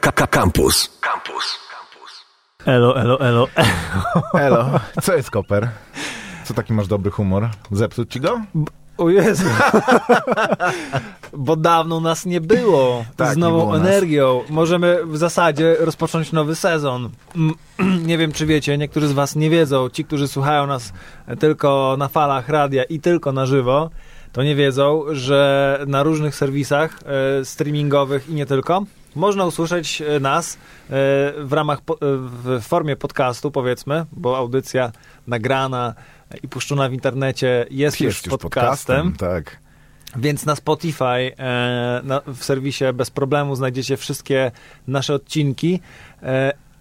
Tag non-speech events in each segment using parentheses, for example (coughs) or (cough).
Campus. Campus. Elo, elo, elo. Elo, (laughs) co jest koper? Co taki masz dobry humor? Zepsuć ci go? O Jezu. (laughs) Bo dawno nas nie było Tak, z nową było nas. energią. Możemy w zasadzie rozpocząć nowy sezon. (clears throat) Nie wiem, czy wiecie, niektórzy z was nie wiedzą. Ci, którzy słuchają nas tylko na falach radia i tylko na żywo, to nie wiedzą, że na różnych serwisach e, streamingowych i nie tylko można usłyszeć e, nas e, w ramach, e, w formie podcastu, powiedzmy, bo audycja nagrana i puszczona w internecie jest już Jest już podcastem. Tak. Więc na Spotify, na, w serwisie bez problemu znajdziecie wszystkie nasze odcinki,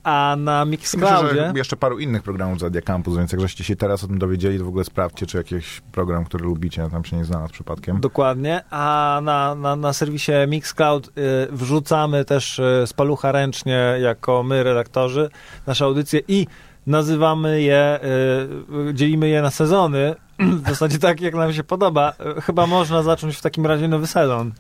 a na Myślę, Mixcloudzie... że jeszcze paru innych programów z Radia Campus, więc jak żeście się teraz o tym dowiedzieli, to w ogóle sprawdźcie, czy jakiś program, który lubicie, tam się nie znalazł przypadkiem. Dokładnie, a na, na, na serwisie Mixcloud y, wrzucamy też y, z palucha ręcznie, jako my, redaktorzy, nasze audycje i nazywamy je, y, dzielimy je na sezony, (clears throat) w zasadzie tak, jak nam się podoba. Chyba można zacząć w takim razie nowy sezon.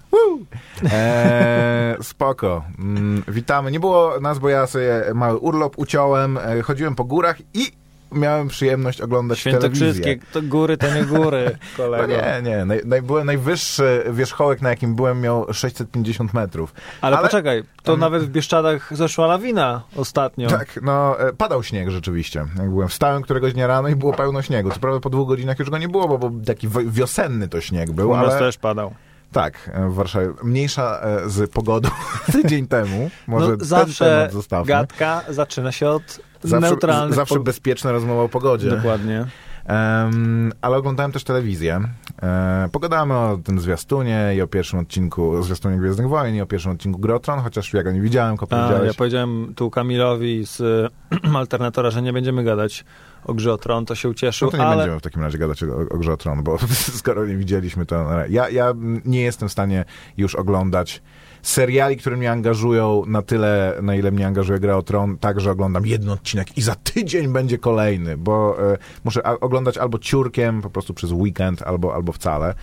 Eee, spoko. Mm, witamy. Nie było nas, bo ja sobie mały urlop uciąłem, e, chodziłem po górach i miałem przyjemność oglądać telewizję. Świętokrzyskie, to góry to nie góry, (laughs) No kolego. nie, nie. Naj, naj, byłem najwyższy wierzchołek, na jakim byłem, miał 650 metrów. Ale, Ale- poczekaj, to Um, nawet w Bieszczadach zeszła lawina ostatnio. Tak, no, e, padał śnieg rzeczywiście. Jak byłem, wstałem któregoś dnia rano i było pełno śniegu. Co prawda po dwóch godzinach już go nie było, bo, bo taki wiosenny to śnieg był, U nas ale... też padał. Tak, e, w Warszawie. Mniejsza e, z pogodą (laughs) tydzień temu. Może no, zawsze gadka zaczyna się od Zawsze, neutralnych... zawsze po- bezpieczna rozmowa o pogodzie. Dokładnie. Em, ale oglądałem też telewizję. E, pogadamy o tym zwiastunie i o pierwszym odcinku, zwiastunie Gwiezdnych Wojen i o pierwszym odcinku Grotron, chociaż ja go nie widziałem, ko A, powiedziałeś. ja powiedziałem tu Kamilowi z (clears throat) Alternatora, że nie będziemy gadać o grze o Tron, to się ucieszył, No to nie ale... będziemy w takim razie gadać o, o grze o Tron, bo (laughs) skoro nie widzieliśmy to... Ja, ja nie jestem w stanie już oglądać seriali, które mnie angażują na tyle, na ile mnie angażuje gra o Tron, tak, że oglądam jeden odcinek i za tydzień będzie kolejny, bo e, muszę a, oglądać albo ciurkiem, po prostu przez weekend, albo, albo wcale.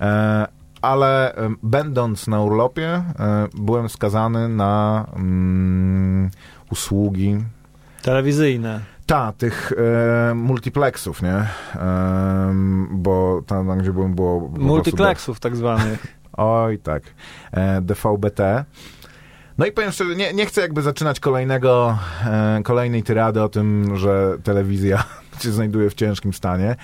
E, ale będąc na urlopie, e, byłem skazany na mm, usługi Telewizyjne. Ta, tych e, multiplexów, nie? Em, bo tam, gdzie byłem, było... Multiplexów tak zwanych. (laughs) Oj, tak. E, DVB-T. No i powiem szczerze, nie, nie chcę jakby zaczynać kolejnego, e, kolejnej tyrady o tym, że telewizja (laughs) się znajduje w ciężkim stanie,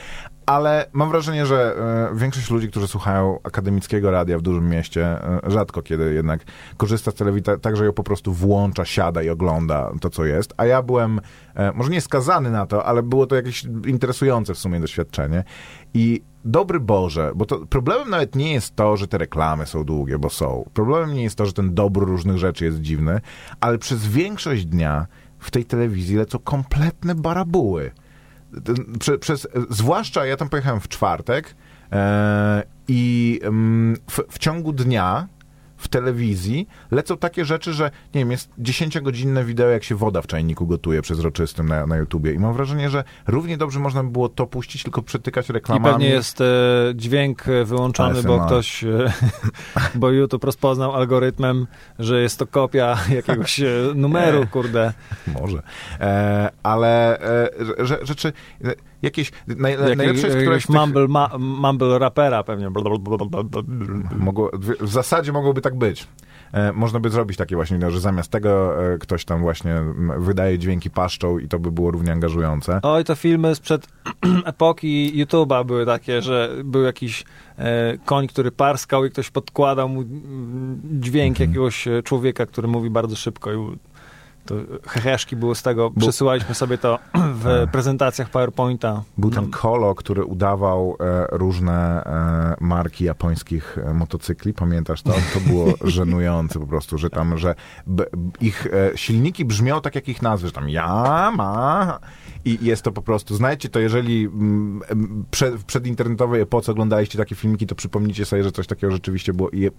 ale mam wrażenie, że e, większość ludzi, którzy słuchają akademickiego radia w dużym mieście, e, rzadko kiedy jednak korzysta z telewizji ta- tak, że ją po prostu włącza, siada i ogląda to, co jest. A ja byłem, e, może nie skazany na to, ale było to jakieś interesujące w sumie doświadczenie. I dobry Boże, bo to problemem nawet nie jest to, że te reklamy są długie, bo są. Problemem nie jest to, że ten dobór różnych rzeczy jest dziwny, ale przez większość dnia w tej telewizji lecą kompletne barabuły prze, przez, zwłaszcza ja tam pojechałem w czwartek e, i mm, w, w ciągu dnia w telewizji lecą takie rzeczy, że nie wiem, jest 10-godzinne wideo, jak się woda w czajniku gotuje przezroczystym na, na YouTubie i mam wrażenie, że równie dobrze można by było to puścić, tylko przytykać I reklamami. pewnie jest e, dźwięk e, wyłączony, bo ASMR. ktoś, e, (laughs) bo YouTube rozpoznał algorytmem, że jest to kopia (laughs) jakiegoś e, numeru, (laughs) kurde. Może. E, ale e, rzeczy, jakieś, naj, Jak, najlepsze jest któreś tych, mumble, ma, mumble rapera pewnie. Mogło, w w zasadzie mogłoby tak być. E, można by zrobić takie właśnie, no, że zamiast tego e, ktoś tam właśnie wydaje dźwięki paszczą i to by było równie angażujące. Oj, to filmy sprzed (clears throat) epoki YouTube'a były takie, że był jakiś e, koń, który parskał i ktoś podkładał mu mm, dźwięk Mhm. jakiegoś człowieka, który mówi bardzo szybko i to heheszki było z tego. Przesyłaliśmy sobie to (clears throat) w Tak. prezentacjach PowerPointa. Był ten No, Kolo, który udawał e, różne e, marki japońskich e, motocykli, pamiętasz to? To było (laughs) żenujące po prostu, że tam, że ich e, silniki brzmią tak jak ich nazwy, że tam Yamaha i jest to po prostu, znajdźcie to, jeżeli mm, przed, w przedinternetowej epoce oglądaliście takie filmiki, to przypomnijcie sobie, że coś takiego rzeczywiście było i e,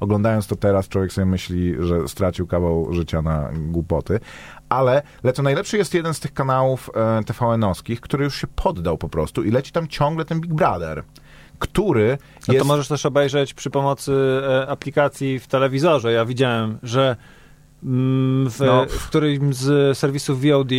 oglądając to teraz człowiek sobie myśli, że stracił kawał życia na głupoty, ale lecą najlepszy jest jeden z tych kanałów e, TVN-owskich, który już się poddał po prostu i leci tam ciągle ten Big Brother, który No jest... to możesz też obejrzeć przy pomocy e, aplikacji w telewizorze. Ja widziałem, że mm, w, No. w którymś z serwisów VOD,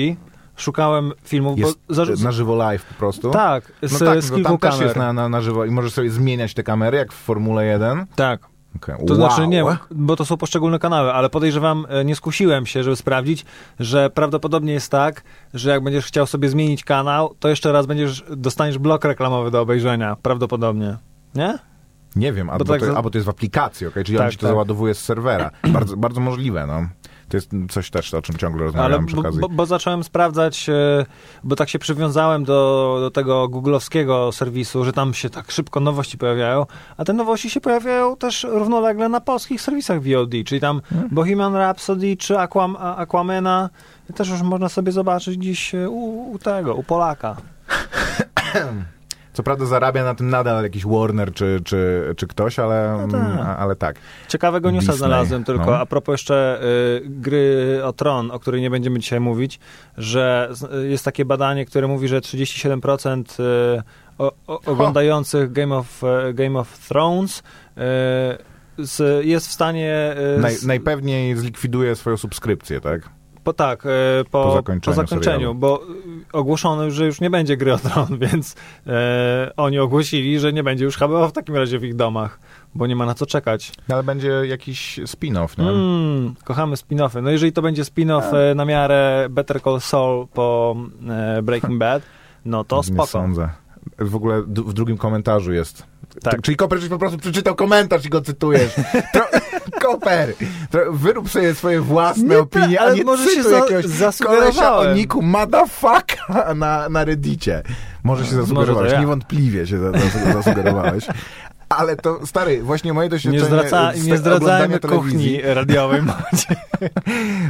szukałem filmów, Jest bo zarzu- na żywo live po prostu? tak, No z, tak, z no kilku tam też jest na, na, na żywo i możesz sobie zmieniać te kamery, jak w Formule 1. Tak. Okay. To znaczy nie, bo to są poszczególne kanały, ale podejrzewam, e, nie skusiłem się, żeby sprawdzić, że prawdopodobnie jest tak, że jak będziesz chciał sobie zmienić kanał, to jeszcze raz będziesz, dostaniesz blok reklamowy do obejrzenia, prawdopodobnie. Nie? Nie wiem, albo, tak to, za- albo to jest w aplikacji, okay? czyli on Tak, ci to tak. załadowuje z serwera. Bardzo, bardzo możliwe, no. To jest coś też, o czym ciągle rozmawiamy Ale przy okazji. bo, bo zacząłem sprawdzać, e, bo tak się przywiązałem do, do tego googlowskiego serwisu, że tam się tak szybko nowości pojawiają, a te nowości się pojawiają też równolegle na polskich serwisach VOD, czyli tam Hmm. Bohemian Rhapsody czy Aquam, Aquamena, też już można sobie zobaczyć gdzieś e, u, u tego, u Polaka. (coughs) Co prawda zarabia na tym nadal jakiś Warner czy, czy, czy ktoś, ale, No tak. mm, a- ale tak. Ciekawego newsa Disney, znalazłem tylko, no. a propos jeszcze y, gry o Tron, o której nie będziemy dzisiaj mówić, że y, jest takie badanie, które mówi, że 37% y, o, o, oglądających Game of, e, Game of Thrones y, z, jest w stanie... y, Naj, z, najpewniej zlikwiduje swoją subskrypcję, tak? Po, tak, y, po, Po zakończeniu po zakończeniu bo y, ogłoszono, że już nie będzie gry o Tron, (laughs) więc y, oni ogłosili, że nie będzie już HBO w takim razie w ich domach, bo nie ma na co czekać. No, ale będzie jakiś spin-off, nie? Mm, kochamy spin-offy. No jeżeli to będzie spin-off e, na miarę Better Call Saul po e, Breaking (laughs) Bad, no to nie spoko. sądzę. W ogóle w drugim komentarzu jest. Tak. Czyli Koper, po prostu przeczytał komentarz i go cytujesz. (laughs) Tro... Koper, tro... wyrób sobie swoje własne Nie, opinie, ale a nie może się za- zasugerowałem. o niku motherfucker na, na reddicie. Może się Może zasugerowałeś, to ja. niewątpliwie się za- za- zasugerowałeś. (laughs) Ale to, stary, właśnie moje Nie, doświadczenie zdradza, z nie te- oglądania zdradzajmy kuchni radiowej. (laughs) Macie.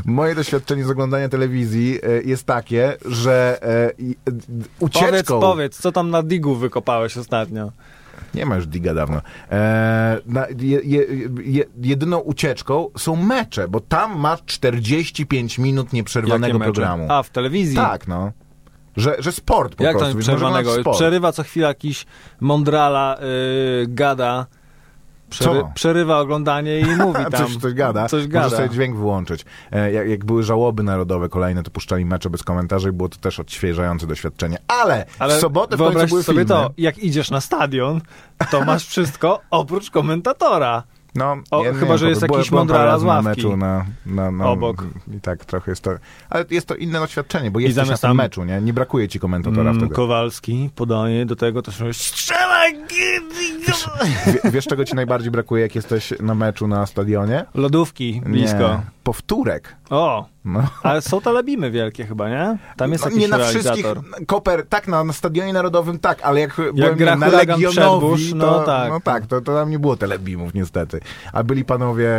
Moje doświadczenie z oglądania telewizji e, jest takie, że e, ucieczką... powiedz, powiedz, co tam na digu wykopałeś ostatnio? Nie ma już diga dawno. E, na, je, je, je, jedyną ucieczką są mecze, bo tam masz 45 minut nieprzerwanego programu. A, w telewizji? Tak, no. Że, że sport po Jak prostu. przerwanego? Przerywa co chwila jakiś mądrala y, gada. Przery, Co? przerywa oglądanie i mówi (laughs) tam. Coś, coś gada. Coś gada. Możesz sobie dźwięk wyłączyć. E, jak, jak były żałoby narodowe kolejne, to puszczali mecze bez komentarzy i było to też odświeżające doświadczenie. Ale, Ale w sobotę w końcu były sobie filmy. to, jak idziesz na stadion, to masz wszystko oprócz komentatora. No, O, nie chyba, wiem, że jest jakiś mądrala z ławki. meczu na, na, na, Obok. I tak trochę jest to... Ale jest to inne doświadczenie, bo jesteś na tym tam- meczu, nie? Nie brakuje ci komentatora Mm, wtedy. Kowalski podaje do tego też strzelaj! Wie, wiesz, czego ci najbardziej brakuje, jak jesteś na meczu na stadionie? Lodówki blisko. Nie. Powtórek. O, No. ale są telebimy wielkie chyba, nie? Tam jest No, jakiś nie na wszystkich, Koper, tak, na, na Stadionie Narodowym tak, ale jak, byłem gra na Legionowi, to, no tak. no tak, to, to tam nie było telebimów niestety, a byli panowie,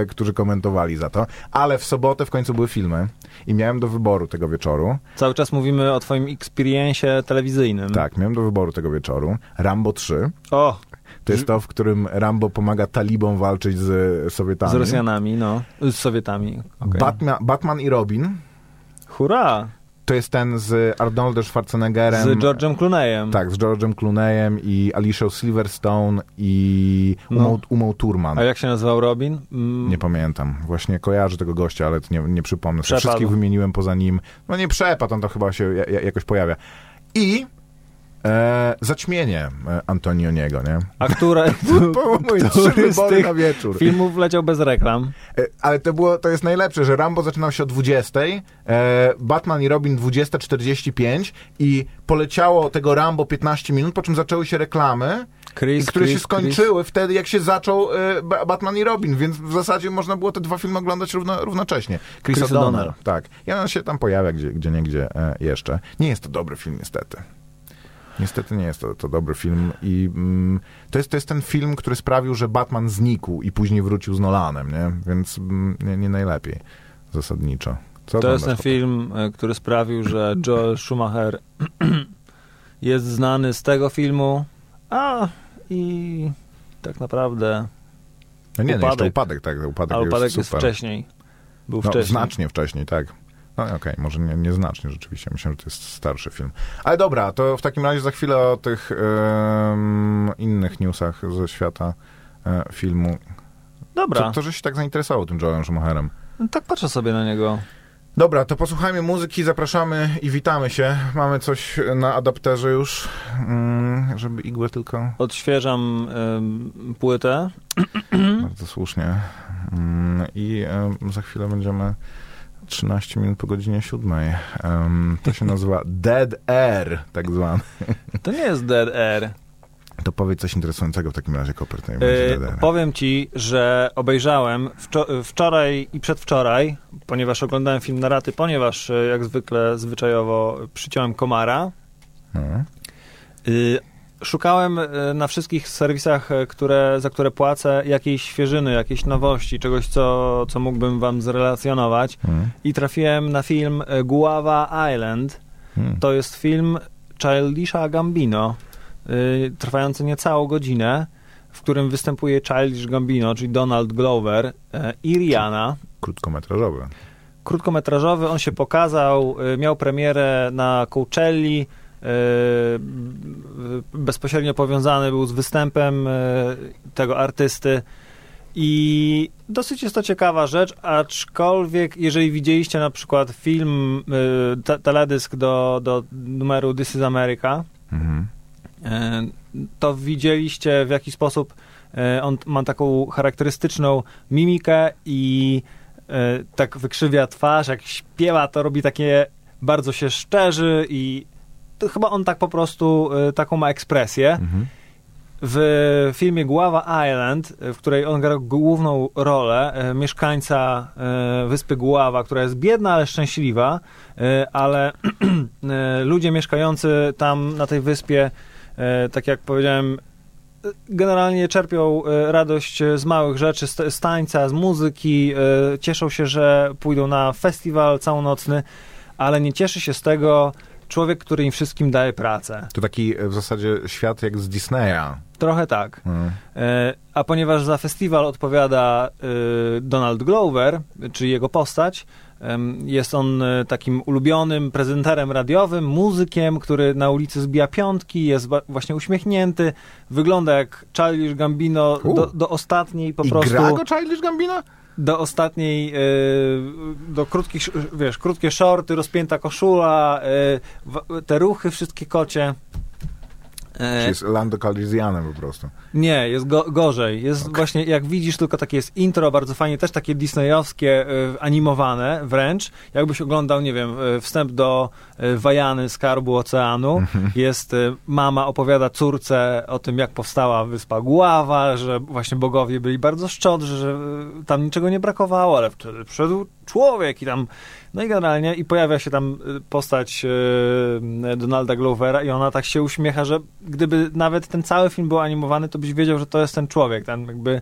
e, którzy komentowali za to, ale w sobotę w końcu były filmy i miałem do wyboru tego wieczoru, Cały czas mówimy o twoim experiencie telewizyjnym. tak, miałem do wyboru tego wieczoru, Rambo 3, O, to jest to, w którym Rambo pomaga talibom walczyć z Sowietami. z Rosjanami, no. Z Sowietami. okej. Batman, Batman i Robin, Hurra! to jest ten z Arnoldem Schwarzeneggerem. Z George'em Clooneyem. Tak, z George'em Clooneyem i Alicia Silverstone i No. Umą, Umą Turman. A jak się nazywał Robin? Mm, Nie pamiętam. Właśnie kojarzę tego gościa, ale nie, nie przypomnę. Przepadł. Wszystkich wymieniłem poza nim. No nie przepadł, on to chyba się ja, ja, jakoś pojawia. I e, zaćmienie e, Antonioniego, nie? A które, (laughs) trzy który z tych na wieczór. filmów leciał bez reklam? E, Ale to było, to jest najlepsze, że Rambo zaczynał się o 20, e, Batman i Robin 20.45 i poleciało tego Rambo 15 minut, po czym zaczęły się reklamy, Chris, które Chris, się skończyły wtedy, jak się zaczął e, Ba- Batman i Robin, więc w zasadzie można było te dwa filmy oglądać równo, równocześnie. Chris, Chris O'Donnell. O'Donnell. Tak. Ja on się tam pojawia gdzie, gdzie niegdzie e, jeszcze. Nie jest to dobry film, niestety. Niestety nie jest to, to dobry film i mm, to, jest, to jest ten film, który sprawił, że Batman znikł i później wrócił z Nolanem, nie? Więc mm, nie, nie najlepiej To zasadniczo. Co jest ten film, e, który sprawił, że Joel Schumacher (clears throat) jest znany z tego filmu, a i tak naprawdę No nie, no, jeszcze Upadek. upadek, tak, upadek, a upadek jest wcześniej. Był No, wcześniej. znacznie wcześniej, tak. No okej, może nie, nieznacznie rzeczywiście. Myślę, że to jest starszy film. Ale dobra, to w takim razie za chwilę o tych innych newsach ze świata e, filmu. Dobra. Co, co żeś się tak zainteresował tym Joelem Schumacherem? No, tak patrzę sobie na niego. Dobra, to posłuchajmy muzyki, zapraszamy i witamy się. Mamy coś na adapterze już, mm, żeby igłę tylko... Odświeżam ym, płytę. Bardzo słusznie. Mm, I ym, za chwilę będziemy 13 minut po godzinie 7. Ym, to się nazywa Dead Air, tak zwany. To nie jest Dead Air. To powiedz coś interesującego w takim razie, Koper. To nie Yy, powiem ci, że obejrzałem wczo- wczoraj i przedwczoraj, ponieważ oglądałem film na raty, ponieważ e, jak zwykle zwyczajowo przyciąłem komara. No. Y, Szukałem e, na wszystkich serwisach, e, które, za które płacę, jakiejś świeżyny, jakiejś nowości, czegoś, co, co mógłbym wam zrelacjonować. Mm. I trafiłem na film e, Guava Island. Mm. To jest film Childisha Gambino, y, trwający niecałą godzinę, w którym występuje Childish Gambino, czyli Donald Glover y, i Rihanna. Krótkometrażowy. Krótkometrażowy, on się pokazał, y, miał premierę na Coachelli, bezpośrednio powiązany był z występem y, tego artysty. I dosyć jest to ciekawa rzecz, aczkolwiek jeżeli widzieliście na przykład film, y, te, teledysk do, do numeru This is America, Mhm. To widzieliście w jaki sposób on ma taką charakterystyczną mimikę i tak wykrzywia twarz, jak śpiewa, to robi takie bardzo się szczerzy i chyba on tak po prostu e, taką ma ekspresję. Mhm. W filmie Guava Island, w której on gra główną rolę e, mieszkańca wyspy Guava, która jest biedna, ale szczęśliwa, ale (clears throat) ludzie mieszkający tam na tej wyspie, tak jak powiedziałem, generalnie czerpią radość z małych rzeczy, z, tańca, z muzyki, cieszą się, że pójdą na festiwal całonocny, ale nie cieszy się z tego człowiek, który im wszystkim daje pracę. To taki e, w zasadzie świat jak z Disneya. Trochę tak. Mm. E, A ponieważ za festiwal odpowiada e, Donald Glover, czyli jego postać, jest on takim ulubionym prezenterem radiowym, muzykiem, który na ulicy zbija piątki, jest właśnie uśmiechnięty, wygląda jak Childish Gambino do, do ostatniej po I prostu gra go Childish Gambino? Do ostatniej, e, do krótkich, sz- wiesz, krótkie shorty, rozpięta koszula, e, te ruchy wszystkie kocie. E, Czy jest Lando Calrissianem po prostu? nie, jest go, gorzej. Jest właśnie, jak widzisz, tylko takie jest intro, bardzo fajnie, też takie disneyowskie, e, animowane wręcz. Jakbyś oglądał, nie wiem, e, wstęp do e, Wajany, Skarbu Oceanu. Jest, e, mama opowiada córce o tym, jak powstała wyspa Guawa, że właśnie bogowie byli bardzo szczodrzy, że e, tam niczego nie brakowało, ale wtedy przyszedł człowiek i tam, no i generalnie, i pojawia się tam e, postać e, Donalda Glovera i ona tak się uśmiecha, że gdyby nawet ten cały film był animowany, to byś wiedział, że to jest ten człowiek. Tam jakby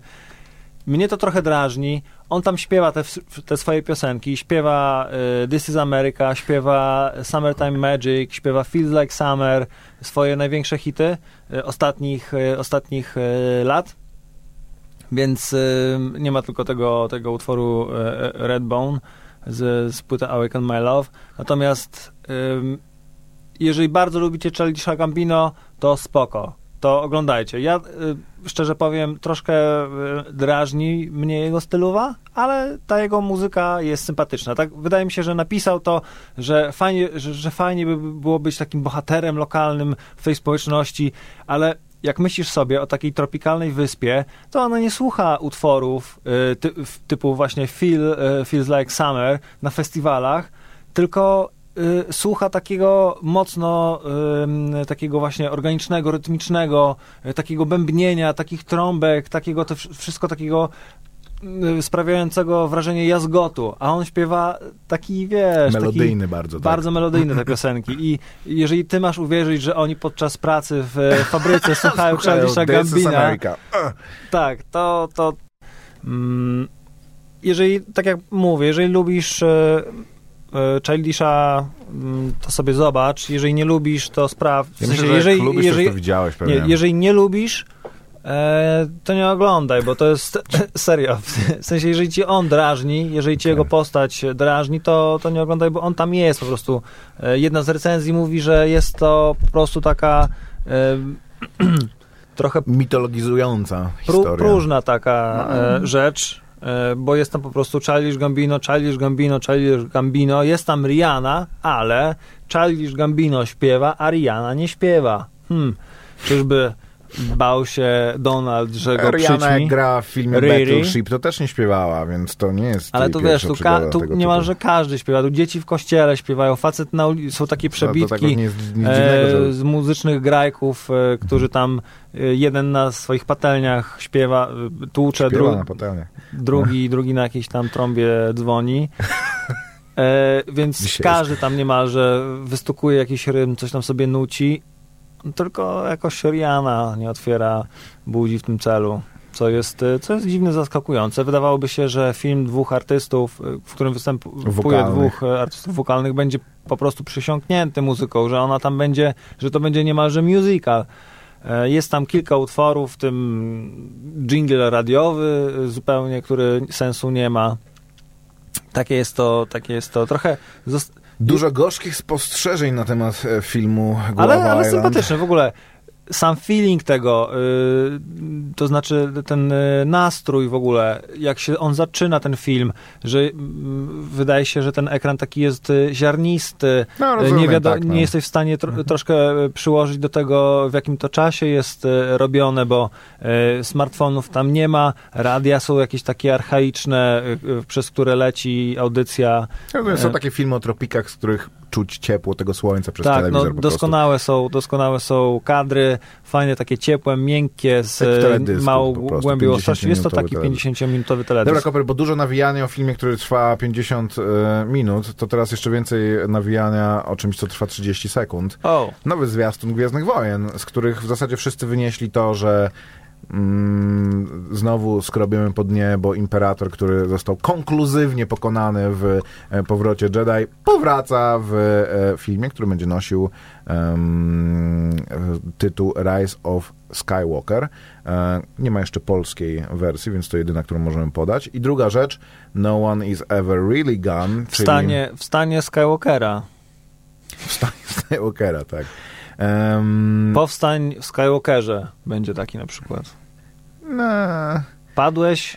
mnie to trochę drażni. On tam śpiewa te, te swoje piosenki, śpiewa e, This is America, śpiewa Summertime Magic, śpiewa Feels Like Summer, swoje największe hity e, ostatnich, e, ostatnich e, lat. Więc nie ma tylko tego, tego utworu Redbone z, z płyty Awaken My Love. Natomiast ym, jeżeli bardzo lubicie Childisha Gambino, to spoko. To oglądajcie. Ja y, szczerze powiem, troszkę y, drażni mnie jego stylowa, ale ta jego muzyka jest sympatyczna. Tak, wydaje mi się, że napisał to, że fajnie, że, że fajnie by było być takim bohaterem lokalnym w tej społeczności, ale jak myślisz sobie o takiej tropikalnej wyspie, to ona nie słucha utworów y, ty, typu właśnie Feel, y, Feels Like Summer na festiwalach, tylko y, słucha takiego mocno takiego właśnie organicznego, rytmicznego, takiego bębnienia, takich trąbek, takiego to wsz- wszystko takiego sprawiającego wrażenie jazgotu, a on śpiewa taki, wiesz, taki Melodyjny bardzo. tak. bardzo melodyjne te piosenki i jeżeli ty masz uwierzyć, że oni podczas pracy w fabryce (laughs) słuchają Childisha Gambina, tak, to, to mm, jeżeli, tak jak mówię, jeżeli lubisz e, e, Childisha, mm, to sobie zobacz, jeżeli nie lubisz, to sprawdź. W Ja sensie, myślę, że jeżeli, lubisz, jeżeli, to widziałeś pewnie. nie, jeżeli nie lubisz, e, to nie oglądaj, bo to jest (laughs) serio. W sensie, jeżeli ci on drażni, jeżeli ci Okej. jego postać drażni, to, to nie oglądaj, bo on tam jest po prostu. E, jedna z recenzji mówi, że jest to po prostu taka e, (clears throat) trochę Mitologizująca historia. próżna taka No. e, rzecz. e, bo jest tam po prostu Childish Gambino, Childish Gambino, Childish Gambino, jest tam Rihanna, ale Childish Gambino śpiewa, a Rihanna nie śpiewa. Hmm, czyżby bał się Donald, że go Rihanna przyćmi? jak gra w filmie Riri. Battleship, to też nie śpiewała, więc to nie jest Ale tu wiesz, tu, ka- tu niemalże każdy śpiewa. Tu dzieci w kościele śpiewają, facet na uli- są takie No, to przebitki tak że... e, z muzycznych grajków, e, którzy tam e, jeden na swoich patelniach śpiewa, e, tłucze, dru- na drugi, drugi na jakiejś tam trąbie dzwoni. (laughs) E, więc Dzisiaj każdy tam niemalże wystukuje jakiś rym, coś tam sobie nuci, tylko jakoś Rihanna nie otwiera budzi w tym celu. Co jest, e, co jest dziwnie zaskakujące. Wydawałoby się, że film dwóch artystów, e, w którym występuje Wokalnych. dwóch e, artystów wokalnych, będzie po prostu przysiągnięty muzyką, że ona tam będzie, że to będzie niemalże musical. Jest tam kilka utworów, w tym jingle radiowy zupełnie, który sensu nie ma. Takie jest to, takie jest to trochę... zost- Dużo gorzkich spostrzeżeń na temat e, filmu Guava Ale, ale Island. sympatyczne w ogóle. Sam feeling tego, y, to znaczy ten y, nastrój w ogóle, jak się on zaczyna ten film, że y, wydaje się, że ten ekran taki jest ziarnisty, No, rozumiem, nie, wiado- tak, no. nie jesteś w stanie tro- troszkę y, przyłożyć do tego, w jakim to czasie jest robione, bo smartfonów tam nie ma, radia są jakieś takie archaiczne, przez które leci audycja No, Są takie filmy o tropikach, z których czuć ciepło tego słońca przez tak, telewizor no, prostu. doskonałe są, doskonałe są kadry, fajne, takie ciepłe, miękkie, z teledysku małą głębią ostrości. Jest to 50-minutowy taki teledysk. 50-minutowy Dobra, teledysk. Koper, bo dużo nawijania o filmie, który trwa 50 e, minut, to teraz jeszcze więcej nawijania o czymś, co trwa 30 sekund. O, Nowy zwiastun Gwiezdnych Wojen, z których w zasadzie wszyscy wynieśli to, że znowu skrobiemy pod niebo imperator, który został konkluzywnie pokonany w e, powrocie Jedi, powraca w e, filmie, który będzie nosił e, tytuł Rise of Skywalker. Nie ma jeszcze polskiej wersji, więc to jedyna, którą możemy podać. I druga rzecz, No One Is Ever Really Gone, czyli wstanie, wstanie Skywalkera. wstanie Skywalkera, tak. Em, Powstań w Skywalkerze będzie taki na przykład. no, Padłeś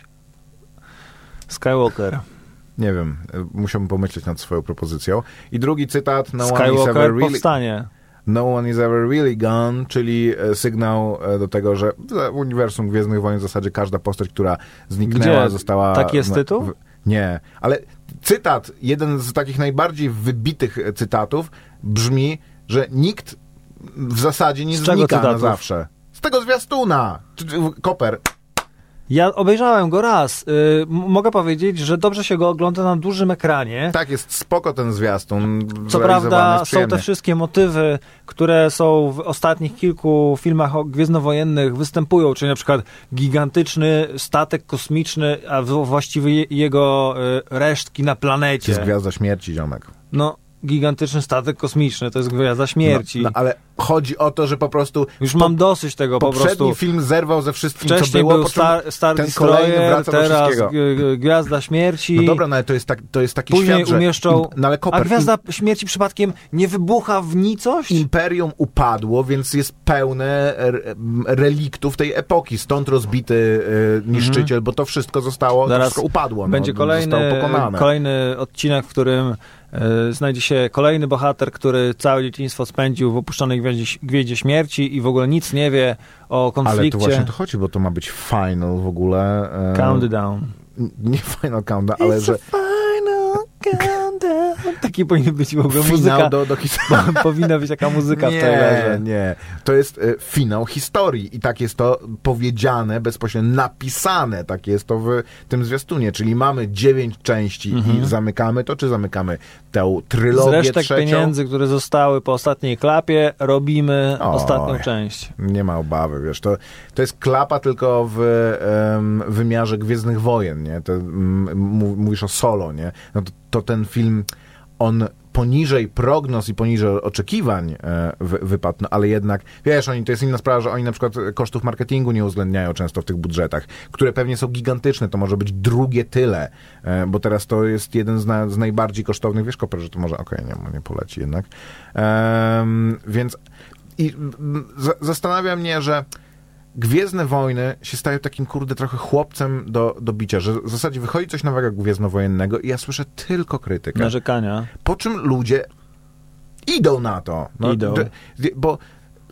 Skywalker. Nie wiem, musiałbym pomyśleć nad swoją propozycją. I drugi cytat, no one, is Skywalker ever really, powstanie. no one is ever really gone, czyli e, sygnał e, do tego, że w uniwersum Gwiezdnych Wojen w zasadzie każda postać, która zniknęła, Gdzie? została... Taki jest tytuł? w- nie, ale cytat, jeden z takich najbardziej wybitych e, cytatów brzmi, że nikt w zasadzie nie Z czego znika na cytatów? zawsze. Z tego zwiastuna! Koper, Ja obejrzałem go raz. Y, m- mogę powiedzieć, że dobrze się go ogląda na dużym ekranie. tak, jest spoko ten zwiastun. Co prawda są te wszystkie motywy, które są w ostatnich kilku filmach gwiezdnowojennych występują, czyli na przykład gigantyczny statek kosmiczny, a właściwie je- jego y, resztki na To planecie. jest Gwiazda Śmierci, ziomek. No, gigantyczny statek kosmiczny, to jest gwiazda śmierci. No, no, ale chodzi o to, że po prostu Już po- mam dosyć tego po poprzedni prostu. film zerwał ze wszystkim, co Wcześniej było, był po Star, Star ten kolejny Destroyer, teraz Gwiazda Śmierci. No dobra, no ale to jest, tak, to jest taki Później świat, że umieszczą. im- no ale A Koper, Gwiazda Śmierci przypadkiem nie wybucha w nicość? im, Imperium upadło, więc jest pełne reliktów tej epoki. Stąd rozbity e, niszczyciel, bo to wszystko zostało, to Mhm. Zaraz wszystko upadło. No, Będzie kolejny, Zostało pokonane. kolejny odcinek, w którym znajdzie się kolejny bohater, który całe dzieciństwo spędził w opuszczonej gwieździe, gwieździe śmierci i w ogóle nic nie wie o ale konflikcie. to właśnie to chodzi, bo to ma być final w ogóle. e, Countdown. Nie final countdown, ale że final countdown. Taki powinien być w ogóle finał muzyka. do, do historii. (laughs) Powinna być taka muzyka w nie, trailerze. nie. To jest e, finał historii i tak jest to powiedziane, bezpośrednio napisane, tak jest to w tym zwiastunie, czyli mamy dziewięć części i zamykamy to, czy zamykamy tę Mhm. Z trylogię resztek trzecią? pieniędzy, które zostały po ostatniej klapie, robimy Oj. ostatnią część. Nie ma obawy, wiesz, to, to jest klapa tylko w em, wymiarze Gwiezdnych Wojen, nie? To, mów- mówisz o solo, nie? No to, to ten film, on poniżej prognoz i poniżej oczekiwań e, wy, wypadł, no, ale jednak, wiesz, oni, to jest inna sprawa, że oni na przykład kosztów marketingu nie uwzględniają często w tych budżetach, które pewnie są gigantyczne, to może być drugie tyle, e, bo teraz to jest jeden z, na, z najbardziej kosztownych, wiesz, Koper, że to może, okej, nie, nie poleci jednak. Em, więc i za- zastanawia mnie, że Gwiezdne Wojny się stają takim, kurde, trochę chłopcem do, do bicia, że w zasadzie wychodzi coś nowego gwiezdnowojennego i ja słyszę tylko krytykę. Narzekania. Po czym ludzie idą na to. No, Idą. d- d- bo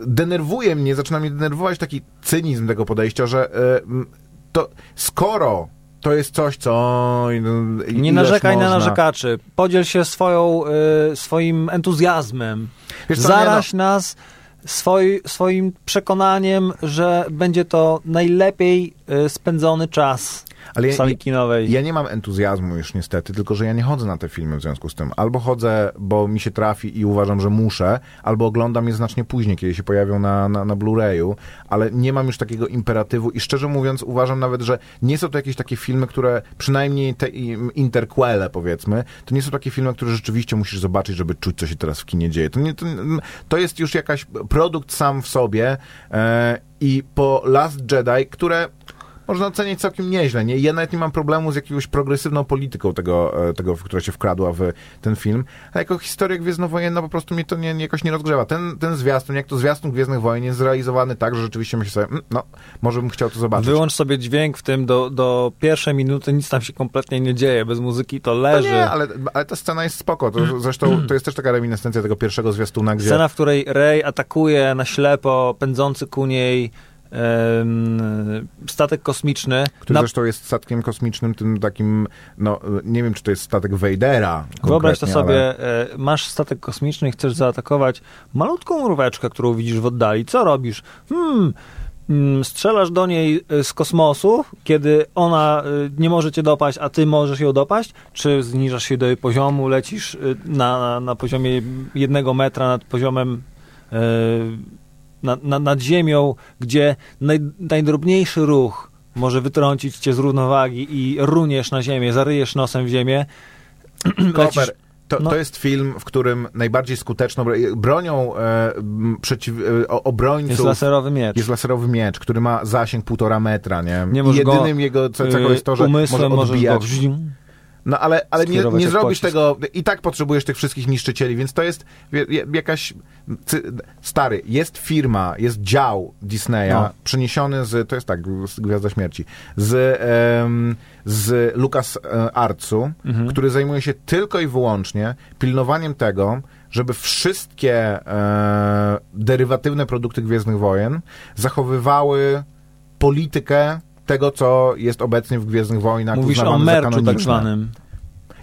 denerwuje mnie, zaczyna mnie denerwować taki cynizm tego podejścia, że m, to skoro to jest coś, co... no, Nie narzekaj na można- narzekaczy. Podziel się swoją, y, swoim entuzjazmem. Wiesz co, Zaraź nas swoi, swoim przekonaniem, że będzie to najlepiej y, spędzony czas Ale ja, sali kinowej. Ja nie mam entuzjazmu już niestety, tylko że ja nie chodzę na te filmy w związku z tym. Albo chodzę, bo mi się trafi i uważam, że muszę, albo oglądam je znacznie później, kiedy się pojawią na, na, na Blu-rayu, ale nie mam już takiego imperatywu i szczerze mówiąc uważam nawet, że nie są to jakieś takie filmy, które przynajmniej te interquele powiedzmy, to nie są takie filmy, które rzeczywiście musisz zobaczyć, żeby czuć, co się teraz w kinie dzieje. To, nie, to, to jest już jakaś produkt sam w sobie e, i po Last Jedi, które można oceniać całkiem nieźle. Nie? Ja nawet nie mam problemu z jakąś progresywną polityką tego, e, tego, która się wkradła w ten film, ale jako historia gwiezdnowojenna po prostu mnie to nie, jakoś nie rozgrzewa. Ten, ten zwiastun, jak to zwiastun Gwiezdnych Wojen jest zrealizowany tak, że rzeczywiście myślę sobie, "Mm, no, może bym chciał to zobaczyć. Wyłącz sobie dźwięk w tym do, do pierwszej minuty, nic tam się kompletnie nie dzieje. Bez muzyki to To leży. nie, ale, ale ta scena jest spoko. To, zresztą to jest też taka reminiscencja tego pierwszego zwiastuna, gdzie... Scena, w której Rey atakuje na ślepo pędzący ku niej statek kosmiczny. Który Na- zresztą jest statkiem kosmicznym, tym takim, no nie wiem, czy to jest statek Vadera. Wyobraź to konkretnie, ale- sobie, e, masz statek kosmiczny i chcesz zaatakować malutką mróweczkę, którą widzisz w oddali. Co robisz? Hmm, mm, strzelasz do niej e, z kosmosu, kiedy ona e, nie może cię dopaść, a ty możesz ją dopaść? Czy zniżasz się do jej poziomu, lecisz e, na, na poziomie jednego metra nad poziomem e, na, na, nad ziemią, gdzie naj, najdrobniejszy ruch może wytrącić cię z równowagi i runiesz na ziemię, zaryjesz nosem w ziemię. (clears throat) Koper, to, no. to jest film, w którym najbardziej skuteczną bro- bronią e, przeciw, e, obrońców Jest laserowy miecz. jest laserowy miecz, który ma zasięg półtora metra, nie? Nie I możesz go, jedynym jego cechą jest to, że umysłem może odbijać. go... No ale, ale nie, nie zrobisz pocisk. tego, i tak potrzebujesz tych wszystkich niszczycieli, więc to jest jakaś, stary, jest firma, jest dział Disneya, No. przeniesiony z, to jest tak, z Gwiazda Śmierci, z, em, z Lucas e, Artsu, Mhm. który zajmuje się tylko i wyłącznie pilnowaniem tego, żeby wszystkie e, derywatywne produkty Gwiezdnych Wojen zachowywały politykę tego, co jest obecnie w Gwiezdnych Wojnach. Mówisz o merczu tak zwanym.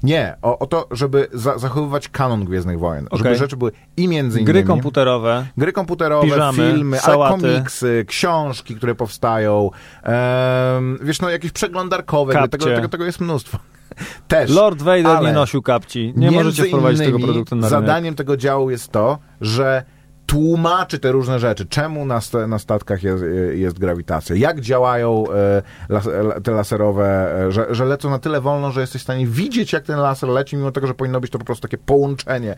Nie, o, o to, żeby za, zachowywać kanon Gwiezdnych Wojen. Żeby Okej. rzeczy były i między innymi... Gry komputerowe. Gry komputerowe, piżamy, filmy, sałaty. komiksy, książki, które powstają, em, wiesz, no jakieś przeglądarkowe, gry, tego, tego, tego jest mnóstwo. (laughs) Też. Lord Vader nie nosił kapci. Nie możecie wprowadzić tego produktu na rynek. Zadaniem tego działu jest to, że tłumaczy te różne rzeczy. Czemu na, na statkach jest, jest grawitacja? Jak działają e, las, e, te laserowe, e, że, że lecą na tyle wolno, że jesteś w stanie widzieć, jak ten laser leci, mimo tego, że powinno być to po prostu takie połączenie.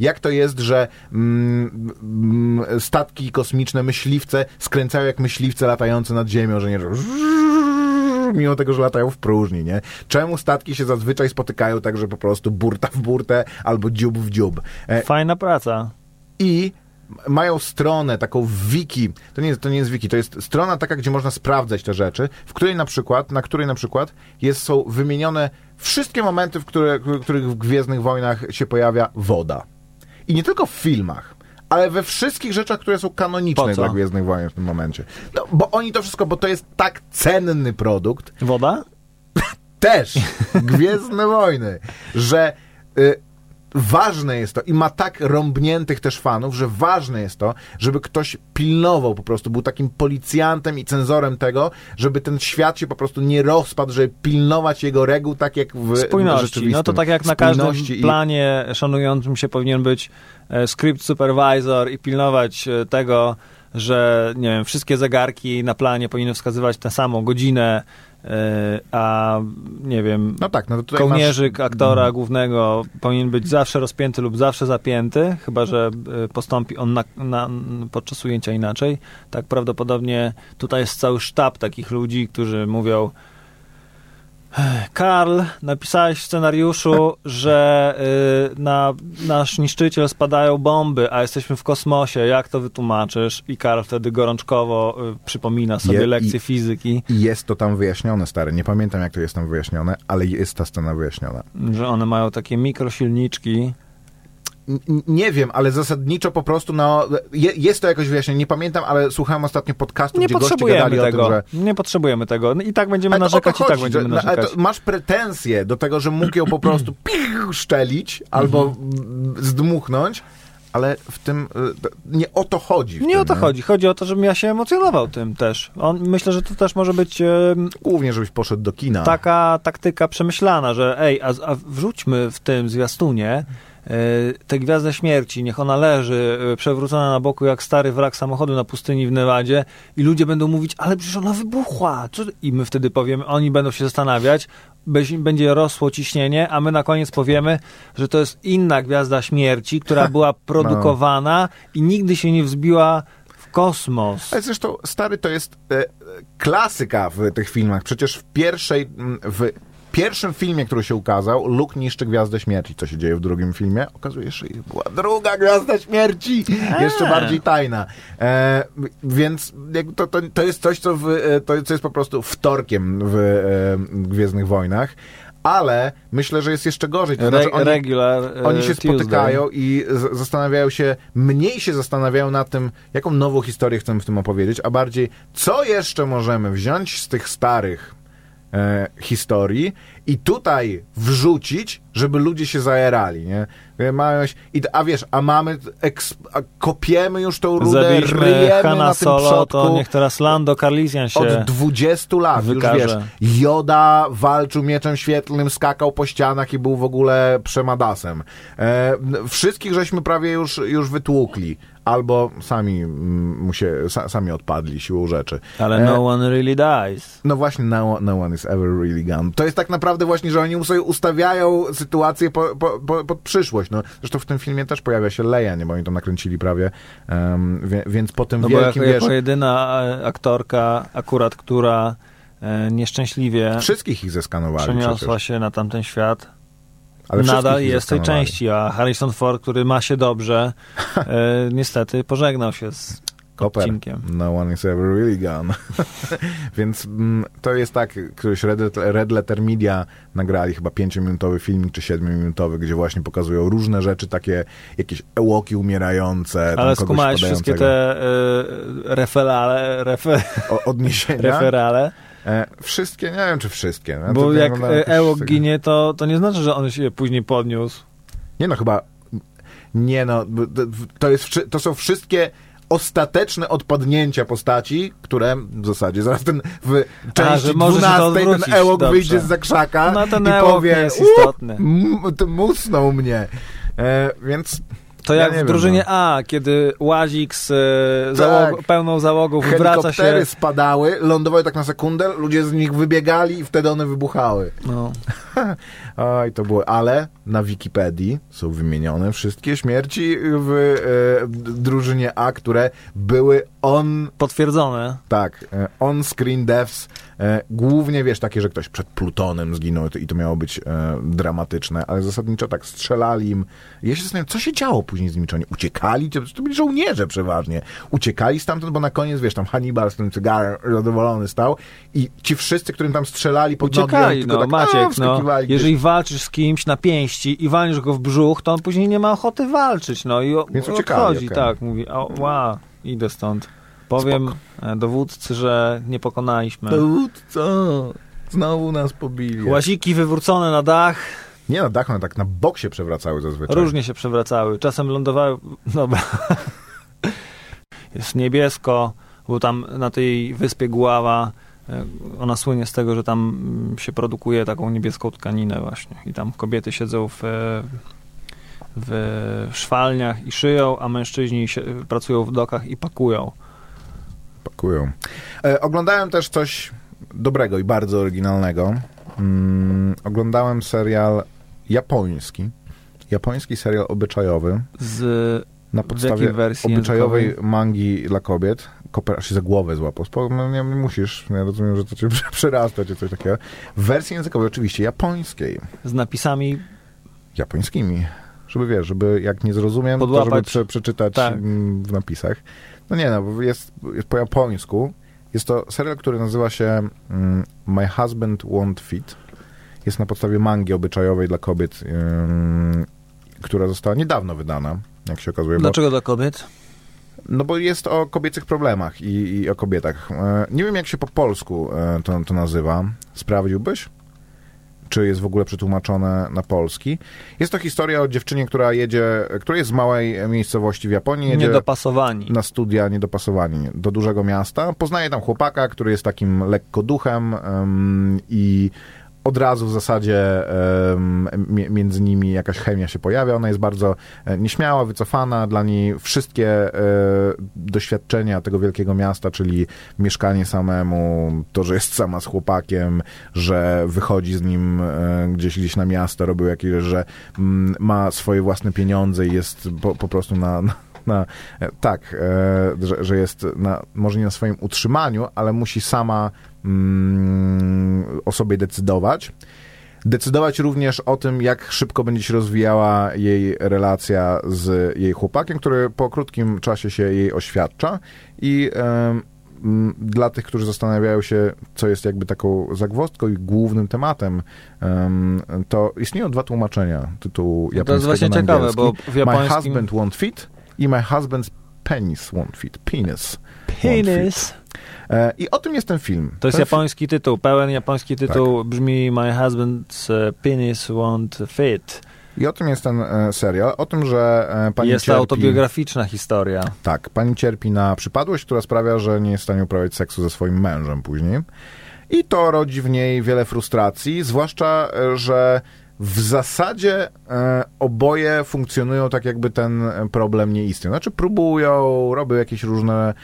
Jak to jest, że mm, mm, statki kosmiczne, myśliwce skręcają jak myśliwce latające nad Ziemią, że nie (laughs) mimo tego, że latają w próżni, nie? Czemu statki się zazwyczaj spotykają tak, że po prostu burta w burtę albo dziób w dziób? Fajna praca. I mają stronę, taką wiki, to nie, to nie jest wiki, to jest strona taka, gdzie można sprawdzać te rzeczy, w której na przykład, na której na przykład jest, są wymienione wszystkie momenty, w, które, w których w Gwiezdnych Wojnach się pojawia woda. I nie tylko w filmach, ale we wszystkich rzeczach, które są kanoniczne dla Gwiezdnych Wojen w tym momencie. No, bo oni to wszystko, bo to jest tak cenny produkt, Woda? (laughs) też Gwiezdne Wojny, że y, ważne jest to i ma tak rąbniętych też fanów, że ważne jest to, żeby ktoś pilnował po prostu, był takim policjantem i cenzorem tego, żeby ten świat się po prostu nie rozpadł, żeby pilnować jego reguł tak jak w Spójności. No to tak jak na każdym Spójności i- planie szanującym się powinien być e, script supervisor i pilnować e, tego, że nie wiem, wszystkie zegarki na planie powinny wskazywać tę samą godzinę, a nie wiem, No tak, no kołnierzyk masz... aktora głównego powinien być zawsze rozpięty lub zawsze zapięty, chyba że e, postąpi on na, na, podczas ujęcia inaczej. Tak prawdopodobnie tutaj jest cały sztab takich ludzi, którzy mówią Karl, napisałeś w scenariuszu, że y, na nasz niszczyciel spadają bomby, a jesteśmy w kosmosie. Jak to wytłumaczysz? I Karl wtedy gorączkowo y, przypomina sobie Je- lekcję i- fizyki, jest to tam wyjaśnione, stary. Nie pamiętam, jak to jest tam wyjaśnione, ale jest ta scena wyjaśniona. że one mają takie mikrosilniczki. Nie wiem, ale zasadniczo po prostu, no, je, jest to jakoś wyjaśnione. Nie pamiętam, ale słuchałem ostatnio podcastu, Nie gdzie goście gadali tego. o tym, że... Nie potrzebujemy tego. No I tak będziemy Ale narzekać, i tak będziemy no, ale narzekać. masz pretensje do tego, że mógł ją po (clears throat) prostu szczelić albo Mhm. zdmuchnąć, ale w tym y, nie o to chodzi. Nie tym, o to chodzi. Chodzi o to, żebym ja się emocjonował tym też. On, myślę, że to też może być em, Głównie, żebyś poszedł do kina. taka taktyka przemyślana, że ej, a, a wrzućmy w tym zwiastunie tę gwiazdę śmierci, niech ona leży e, przewrócona na boku jak stary wrak samochodu na pustyni w Nevadzie i ludzie będą mówić, ale przecież ona wybuchła. Co? ty-" I my wtedy powiemy, oni będą się zastanawiać, będzie rosło ciśnienie, a my na koniec powiemy, że to jest inna gwiazda śmierci, która była (laughs) produkowana i nigdy się nie wzbiła w kosmos. Ale zresztą, stary, to jest e, e, klasyka w tych filmach. Przecież w pierwszej, w pierwszym filmie, który się ukazał, Luke niszczy Gwiazdę Śmierci. Co się dzieje w drugim filmie? Okazuje się, że była druga Gwiazda Śmierci, jeszcze bardziej tajna. E, więc to, to, to jest coś, co, w, e, to, co jest po prostu wtorkiem w e, Gwiezdnych Wojnach. Ale myślę, że jest jeszcze gorzej. To znaczy oni, regular e, oni się Tuesday. spotykają i z- zastanawiają się, mniej się zastanawiają nad tym, jaką nową historię chcemy w tym opowiedzieć, a bardziej, co jeszcze możemy wziąć z tych starych e, historii i tutaj wrzucić, żeby ludzie się zajerali, nie? E, i, a wiesz, a mamy, eks, a kopiemy już tą rudę, Zabiliśmy ryjemy Hanna na tym Solo, przodku to niech teraz Lando Carlisian się... od 20 lat, wykaże. już wiesz, Joda walczył mieczem świetlnym, skakał po ścianach i był w ogóle przemadasem. E, wszystkich żeśmy prawie już, już wytłukli. Albo sami mm, mu się, sa, sami odpadli siłą rzeczy. Ale E, no one really dies. no właśnie, no, no one is ever really gone. To jest tak naprawdę właśnie, że oni sobie ustawiają sytuację po, po, po, pod przyszłość. No, zresztą w tym filmie też pojawia się Leia, nie? Bo oni to nakręcili prawie. em, wie, więc po tym No bo wielkim, jako, wiesz... jako jedyna e, aktorka akurat, która e, nieszczęśliwie Wszystkich ich zeskanowali przeniosła przecież. się na tamten świat, Ale nadal jest w tej części, a Harrison Ford, który ma się dobrze, (laughs) e, niestety pożegnał się z Koper. odcinkiem. No one is ever really gone. (laughs) Więc mm, to jest tak, któryś Red, Red Letter Media nagrali chyba 5-minutowy filmik czy 7-minutowy, gdzie właśnie pokazują różne rzeczy, takie jakieś ełoki umierające. Ale skumałeś wszystkie te e, referale, refer, O, odniesienia. (laughs) referale, E, wszystkie, nie wiem czy wszystkie. No, bo jak e, Ewok tak- ginie, to, to nie znaczy, że on się później podniósł. Nie no, chyba... Nie no, to, jest, to są wszystkie ostateczne odpadnięcia postaci, które w zasadzie zaraz ten w części to 12 odwrócić, ten Ewok dobrze. wyjdzie z zakrzaka No i powie jest "U, istotny. musnął mnie. E, więc To Ja jak nie w wiem, drużynie no. A, kiedy Łazik z e, Tak. załog, pełną załogą helikoptery się. spadały, lądowały tak na sekundę, ludzie z nich wybiegali i wtedy one wybuchały. No. (laughs) Oj, to było. Ale na Wikipedii są wymienione wszystkie śmierci w e, drużynie A, które były on Potwierdzone. Tak, e, on-screen deaths, głównie wiesz, takie, że ktoś przed Plutonem zginął i to miało być e, dramatyczne, ale zasadniczo tak strzelali im. Ja się zastanawiam, co się działo później z nimi, czy oni uciekali, to, byli żołnierze przeważnie, uciekali stamtąd, bo na koniec, wiesz, tam Hannibal z tym cygarem zadowolony stał i ci wszyscy, którym tam strzelali pod nogi, Uciekali, tylko no tak, Maciek, no. gdzieś. Jeżeli walczysz z kimś na pięści i walniesz go w brzuch, to on później nie ma ochoty walczyć, no i Więc uciekali, odchodzi, okej. tak, mówi, o, ła, idę stąd. Powiem e, dowódcy, że nie pokonaliśmy. co? Znowu nas pobili. Łaziki wywrócone na dach, Nie na dach, one tak na bok się przewracały zazwyczaj. różnie się przewracały. Czasem lądowały, (laughs) dobra. Jest niebiesko, bo tam na tej wyspie Guawa e, ona słynie z tego, że tam mm, się produkuje taką niebieską tkaninę właśnie i tam kobiety siedzą w, e, w szwalniach i szyją, a mężczyźni się, pracują w dokach i pakują. Pakują. E, oglądałem też coś dobrego i bardzo oryginalnego. Mm, oglądałem serial japoński. Japoński serial obyczajowy Z na podstawie obyczajowej językowej? mangi dla kobiet, koper, aż się za głowę złapał. No, nie, nie musisz, ja rozumiem, że to cię (laughs) przerasta, czy coś takiego. W wersji językowej oczywiście japońskiej. Z napisami Japońskimi. Żeby, wiesz, żeby jak nie zrozumiem, Podłapać. to żeby prze, przeczytać Tak. w napisach. No nie, no, bo jest, jest po japońsku. Jest to serial, który nazywa się mm, My Husband Won't Fit. Jest na podstawie mangi obyczajowej dla kobiet, która została niedawno wydana, jak się okazuje. Bo, Dlaczego dla kobiet? no bo jest o kobiecych problemach i, i o kobietach. E, nie wiem, jak się po polsku e, to, to nazywa. Sprawdziłbyś? Czy jest w ogóle przetłumaczone na polski? Jest to historia o dziewczynie, która jedzie, która jest z małej miejscowości w Japonii, jedzie Niedopasowani. na studia niedopasowani do dużego miasta. Poznaje tam chłopaka, który jest takim lekko duchem em, i od razu w zasadzie między nimi jakaś chemia się pojawia. Ona jest bardzo e, nieśmiała, wycofana. Dla niej wszystkie e, doświadczenia tego wielkiego miasta, czyli mieszkanie samemu, to, że jest sama z chłopakiem, że wychodzi z nim e, gdzieś gdzieś na miasto, robił jakieś, że mm, ma swoje własne pieniądze i jest po, po prostu na, na na, tak, że, że jest na, może nie na swoim utrzymaniu, ale musi sama mm, o sobie decydować. Decydować również o tym, jak szybko będzie się rozwijała jej relacja z jej chłopakiem, który po krótkim czasie się jej oświadcza i dla tych, którzy zastanawiają się, co jest jakby taką zagwozdką i głównym tematem, em, to istnieją dwa tłumaczenia tytułu japońskiego To jest właśnie ciekawe, bo w My japońskim... husband won't fit i my husband's penis won't fit. Penis. Penis. E, I o tym jest ten film. To jest Ten fi- japoński tytuł. Pełen japoński tytuł brzmi My husband's e, penis won't fit. I o tym jest ten e, serial. O tym, że e, pani jest to cierpi... autobiograficzna historia. Tak, pani cierpi na przypadłość, która sprawia, że nie jest w stanie uprawiać seksu ze swoim mężem później. I to rodzi w niej wiele frustracji, zwłaszcza, że w zasadzie e, oboje funkcjonują tak, jakby ten problem nie istniał. Znaczy próbują, robią jakieś różne,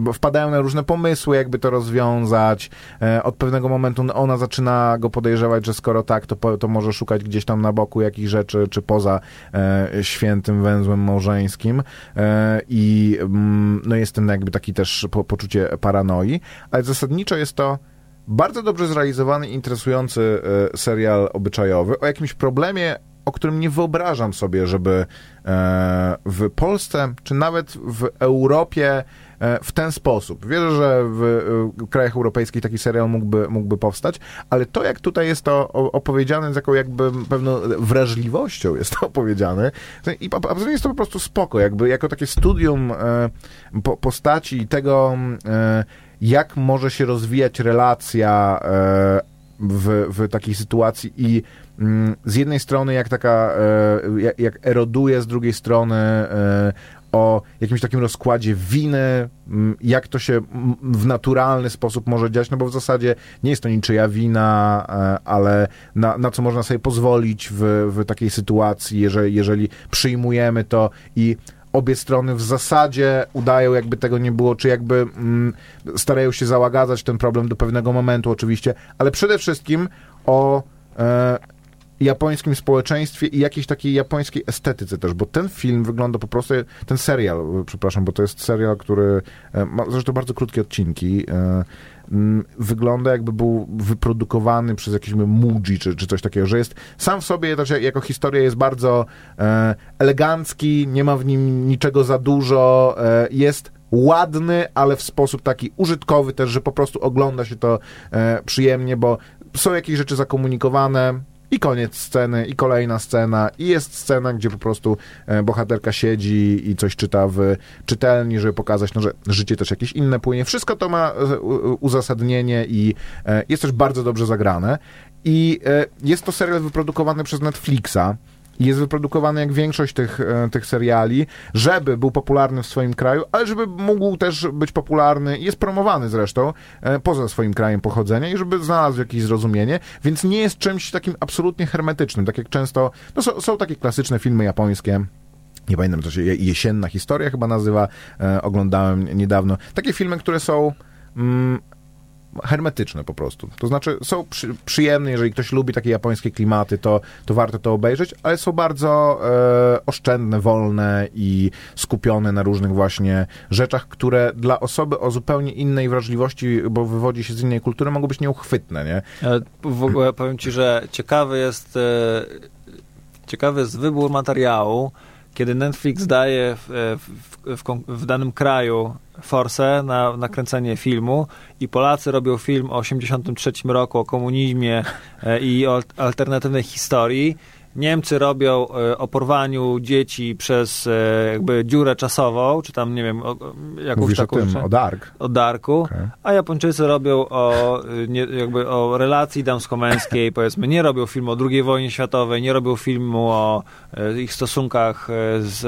bo wpadają na różne pomysły, jakby to rozwiązać. E, od pewnego momentu ona zaczyna go podejrzewać, że skoro tak, to, to może szukać gdzieś tam na boku jakichś rzeczy, czy poza e, świętym węzłem małżeńskim. E, I no jest ten jakby taki też po, poczucie paranoi, ale zasadniczo jest to bardzo dobrze zrealizowany, interesujący e, serial obyczajowy o jakimś problemie, o którym nie wyobrażam sobie, żeby e, w Polsce, czy nawet w Europie e, w ten sposób. Wierzę, że w krajach europejskich taki serial mógłby, mógłby powstać, ale to, jak tutaj jest to opowiedziane z jaką jakby pewną wrażliwością jest to opowiedziane i absolutnie jest to po prostu spoko, jakby jako takie studium po, postaci i tego jak może się rozwijać relacja e, w, w takiej sytuacji i mm, z jednej strony jak taka, e, jak, eroduje, z drugiej strony e, o jakimś takim rozkładzie winy, mm, jak to się mm, w naturalny sposób może dziać, no bo w zasadzie nie jest to niczyja wina, ale na, na co można sobie pozwolić w, w takiej sytuacji, jeżeli, jeżeli przyjmujemy to i obie strony w zasadzie udają, jakby tego nie było, czy jakby mm, starają się załagadzać ten problem do pewnego momentu oczywiście, ale przede wszystkim o e, japońskim społeczeństwie i jakiejś takiej japońskiej estetyce też, bo ten film wygląda po prostu, ten serial, przepraszam, bo to jest serial, który e, ma zresztą bardzo krótkie odcinki, e, wygląda jakby był wyprodukowany przez jakiś Muji czy, czy coś takiego, że jest sam w sobie też jako historia jest bardzo e, elegancki, nie ma w nim niczego za dużo, jest ładny, ale w sposób taki użytkowy też, że po prostu ogląda się to przyjemnie, bo są jakieś rzeczy zakomunikowane, i koniec sceny, i kolejna scena, i jest scena, gdzie po prostu e, bohaterka siedzi i coś czyta w czytelni, żeby pokazać, no, że życie też jakieś inne płynie. Wszystko to ma e, uzasadnienie i e, jest też bardzo dobrze zagrane. I jest to serial wyprodukowany przez Netflixa. Jest wyprodukowany jak większość tych, e, tych seriali, żeby był popularny w swoim kraju, ale żeby mógł też być popularny, jest promowany zresztą e, poza swoim krajem pochodzenia i żeby znalazł jakieś zrozumienie, więc nie jest czymś takim absolutnie hermetycznym, tak jak często, no są, są takie klasyczne filmy japońskie, nie pamiętam, to się Je- Jesienna Historia chyba nazywa, e, oglądałem niedawno. Takie filmy, które są mm, hermetyczne po prostu. To znaczy są przy, przyjemne, jeżeli ktoś lubi takie japońskie klimaty, to, to warto to obejrzeć, ale są bardzo e, oszczędne, wolne i skupione na różnych właśnie rzeczach, które dla osoby o zupełnie innej wrażliwości, bo wywodzi się z innej kultury, mogą być nieuchwytne, nie? E, W ogóle powiem ci, że ciekawy jest, e, ciekawy jest wybór materiału, kiedy Netflix daje w, e, w, w, kon- w danym kraju forsę na nakręcenie filmu i Polacy robią film o 83 roku, o komunizmie e, i o al- alternatywnej historii. Niemcy robią e, o porwaniu dzieci przez e, jakby dziurę czasową, czy tam, nie wiem, o, o, jakąś Mówisz o taką tym, rzecz o Dark. o Darku, Okej. a Japończycy robią o, y, nie, jakby o relacji damsko-męskiej, (laughs) powiedzmy, nie robią filmu o II wojnie światowej, nie robią filmu o e, ich stosunkach e, z,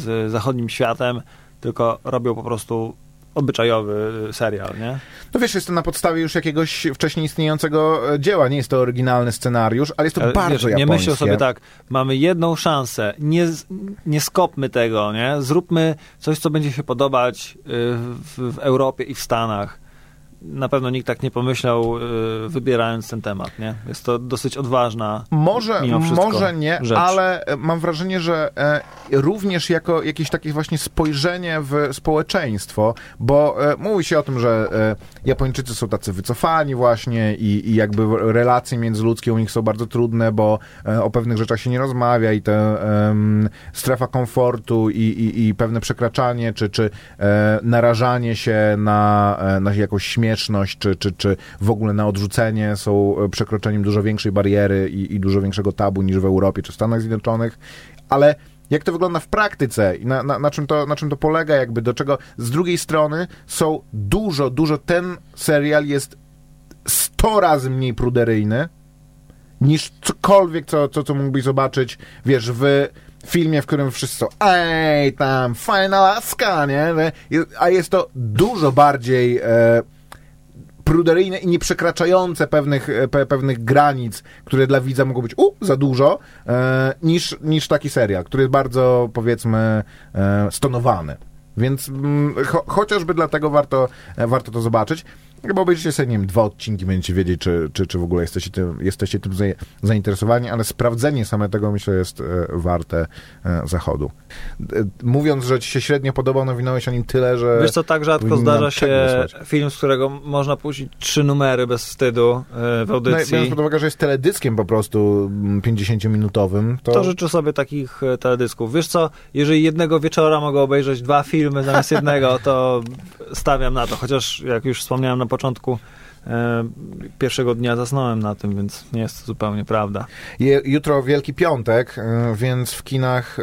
z zachodnim światem, tylko robią po prostu obyczajowy serial, nie? No wiesz, jest to na podstawie już jakiegoś wcześniej istniejącego e, dzieła. Nie jest to oryginalny scenariusz, ale jest to Ale bardzo wiesz, nie japońskie. myślą sobie tak, mamy jedną szansę, nie, nie skopmy tego, nie? Zróbmy coś, co będzie się podobać y, w, w Europie i w Stanach. Na pewno nikt tak nie pomyślał, y, wybierając ten temat, nie? Jest to dosyć odważna. Może, mimo wszystko może nie, rzecz. ale e, mam wrażenie, że e, również jako jakieś takie właśnie spojrzenie w społeczeństwo, bo e, mówi się o tym, że Japończycy są tacy wycofani właśnie i, i jakby relacje międzyludzkie u nich są bardzo trudne, bo o pewnych rzeczach się nie rozmawia i te em, strefa komfortu i, i, i pewne przekraczanie, czy, czy e, narażanie się na, na jakąś śmieszność, czy, czy, czy w ogóle na odrzucenie są e, przekroczeniem dużo większej bariery i, i dużo większego tabu niż w Europie czy Stanach Zjednoczonych, ale jak to wygląda w praktyce i na, na, na, czym to, na czym to polega, jakby do czego z drugiej strony są dużo, dużo, ten serial jest 100 razy mniej pruderyjny niż cokolwiek, co, co, co mógłbyś zobaczyć, wiesz, w filmie, w którym wszyscy są ej, tam, fajna laska, nie? A jest to dużo bardziej e, pruderyjne i nieprzekraczające pewnych, e, pe, pewnych granic, które dla widza mogą być u, za dużo, e, niż, niż taki serial, który jest bardzo, powiedzmy, e, stonowany. Więc mm, cho, chociażby dlatego warto, e, warto to zobaczyć. Chyba obejrzycie sobie, nie wiem, dwa odcinki, będziecie wiedzieć, czy, czy, czy w ogóle jesteście tym, jesteście tym zainteresowani, ale sprawdzenie same tego, myślę, jest e, warte e, zachodu. E, mówiąc, że ci się średnio podobał, nawinąłeś o nim tyle, że... Wiesz co, tak rzadko zdarza się przegłosać. film, z którego można puścić trzy numery bez wstydu w No, audycji. biorąc pod uwagę, że jest teledyskiem po prostu mm, 50-minutowym, to... To życzę sobie takich teledysków. Wiesz co, jeżeli jednego wieczora mogę obejrzeć dwa filmy zamiast jednego, to stawiam na to. Chociaż, jak już wspomniałem na początku, e, pierwszego dnia zasnąłem na tym, więc nie jest to zupełnie prawda. Jutro Wielki Piątek, y, więc w kinach y,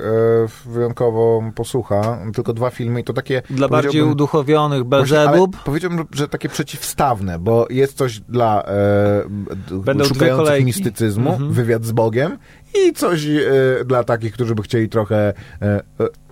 wyjątkowo posłucha. Tylko dwa filmy i to takie... Dla bardziej uduchowionych Belzebub, Powiedziałbym, że takie przeciwstawne, bo jest coś dla e, Będą szukających mistycyzmu, Mhm. wywiad z Bogiem i coś e, dla takich, którzy by chcieli trochę e, e,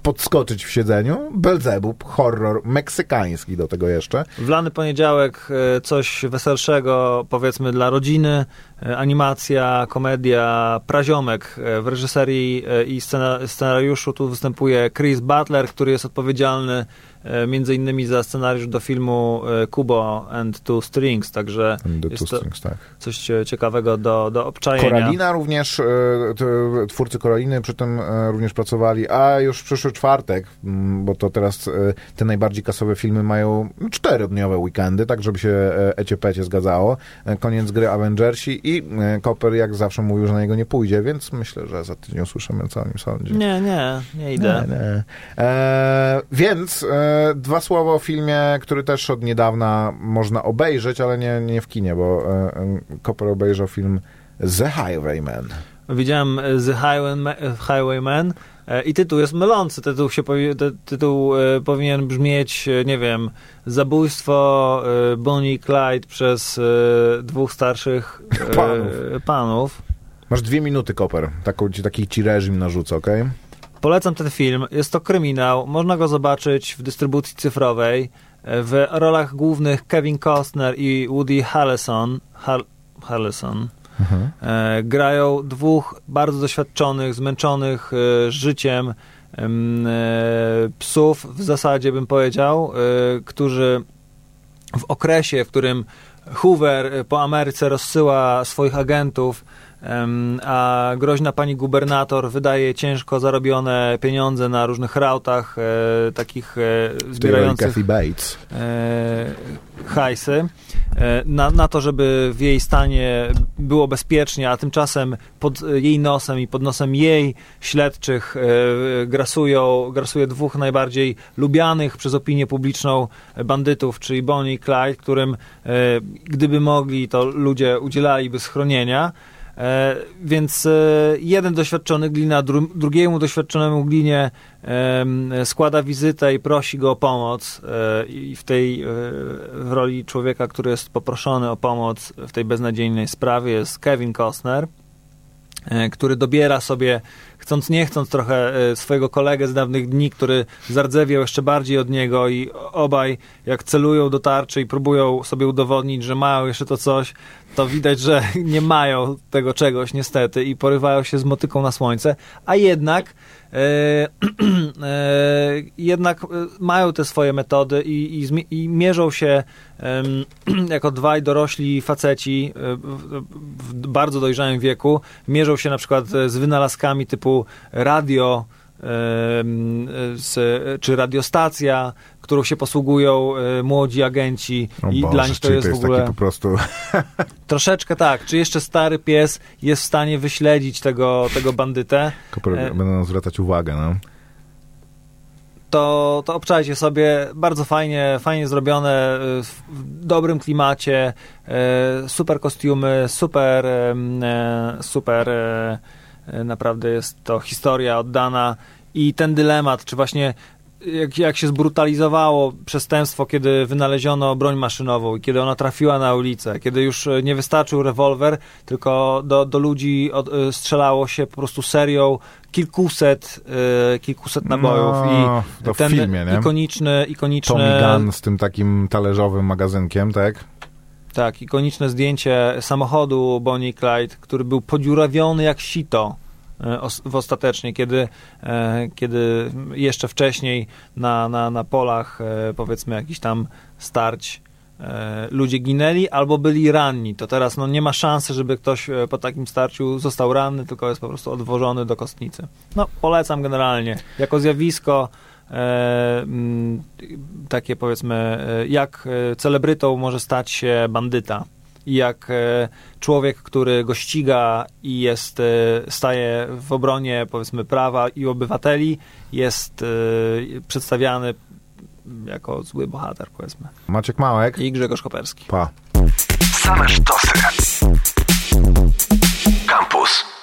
podskoczyć w siedzeniu. Belzebub, horror meksykański do tego jeszcze. w lany poniedziałek e, coś weselszego, powiedzmy dla rodziny, e, animacja, komedia, praziomek e, w reżyserii i scena, scenariuszu. Tu występuje Chris Butler, który jest odpowiedzialny między innymi za scenariusz do filmu e, Kubo and Two Strings, także The Jest Two Strings, tak. coś e, ciekawego do, do obczajenia. Koralina również, e, twórcy Koraliny przy tym e, również pracowali, a już przyszły czwartek, mm, bo to teraz e, te najbardziej kasowe filmy mają czterodniowe weekendy, tak żeby się e, ecie-pecie zgadzało. E, Koniec gry Avengersi i e, Koper jak zawsze mówił, że na niego nie pójdzie, więc myślę, że za tydzień usłyszymy, co o nim sądzi. Nie, nie, nie idę. Nie, nie. E, więc e, dwa słowa o filmie, który też od niedawna można obejrzeć, ale nie, nie w kinie, bo e, e, Koper obejrzał film The Highwayman. Widziałem e, The Highwayman, Highwayman i tytuł jest mylący. Tytuł, się tytuł powinien brzmieć, nie wiem, zabójstwo Bonnie i Clyde przez dwóch starszych Panów. panów. Masz dwie minuty, Koper. Taki ci reżim narzucę, okej? Polecam ten film. Jest to kryminał. Można go zobaczyć w dystrybucji cyfrowej. E, W rolach głównych Kevin Costner i Woody Harrelson. Har- Harrelson. Mhm. E, grają dwóch bardzo doświadczonych, zmęczonych e, życiem em, e, psów, w zasadzie bym powiedział, e, którzy w okresie, w którym Hoover po Ameryce rozsyła swoich agentów, a groźna pani gubernator wydaje ciężko zarobione pieniądze na różnych rautach e, takich e, zbierających Bates. E, hajsy e, na, na to, żeby w jej stanie było bezpiecznie, a tymczasem pod jej nosem i pod nosem jej śledczych e, grasują, grasuje dwóch najbardziej lubianych przez opinię publiczną bandytów, czyli Bonnie i Clyde, którym e, gdyby mogli, to ludzie udzielaliby schronienia. E, więc e, jeden doświadczony glina dru, drugiemu doświadczonemu glinie e, składa wizytę i prosi go o pomoc e, i w tej e, w roli człowieka, który jest poproszony o pomoc w tej beznadziejnej sprawie jest Kevin Costner e, który dobiera sobie, chcąc nie chcąc, trochę swojego kolegę z dawnych dni, który zardzewiał jeszcze bardziej od niego i obaj jak celują do tarczy i próbują sobie udowodnić, że mają jeszcze to coś, to widać, że (laughs) nie mają tego czegoś niestety i porywają się z motyką na słońce, a jednak e, e, (clears throat) jednak e, mają te swoje metody i, i, i mierzą się e, (clears throat) jako dwaj dorośli faceci e, w bardzo dojrzałym wieku, mierzą się na przykład z wynalazkami typu radio, z, czy radiostacja, którą się posługują e, młodzi agenci o i Boże, dla nich to jest, jest w ogóle... po prostu... (laughs) Troszeczkę tak. Czy jeszcze stary pies jest w stanie wyśledzić tego, tego bandytę? E... Będą zwracać uwagę, no. To, to obczajcie sobie, bardzo fajnie, fajnie zrobione, e, w dobrym klimacie, e, super kostiumy, super, super, naprawdę jest to historia oddana i ten dylemat, czy właśnie jak, jak się zbrutalizowało przestępstwo, kiedy wynaleziono broń maszynową i kiedy ona trafiła na ulicę, kiedy już e, nie wystarczył rewolwer, tylko do, do ludzi od, e, strzelało się po prostu serią kilkuset, y, kilkuset nabojów no, i to ten w filmie, ikoniczny, ikoniczny... Tommy Gun z tym takim talerzowym magazynkiem, tak? Tak, ikoniczne zdjęcie samochodu Bonnie Clyde, który był podziurawiony jak sito E, w ostatecznie, kiedy, e, kiedy jeszcze wcześniej na, na, na polach e, powiedzmy jakiś tam starć ludzie ginęli albo byli ranni, to teraz no, nie ma szansy, żeby ktoś po takim starciu został ranny, tylko jest po prostu odwożony do kostnicy. No, polecam generalnie. Jako zjawisko takie powiedzmy, jak celebrytą może stać się bandyta jak e, człowiek, który go ściga i jest, e, staje w obronie powiedzmy prawa i obywateli, jest e, przedstawiany jako zły bohater, powiedzmy. Maciek Małek i Grzegorz Koperski. Pa. Same sztosy. Campus.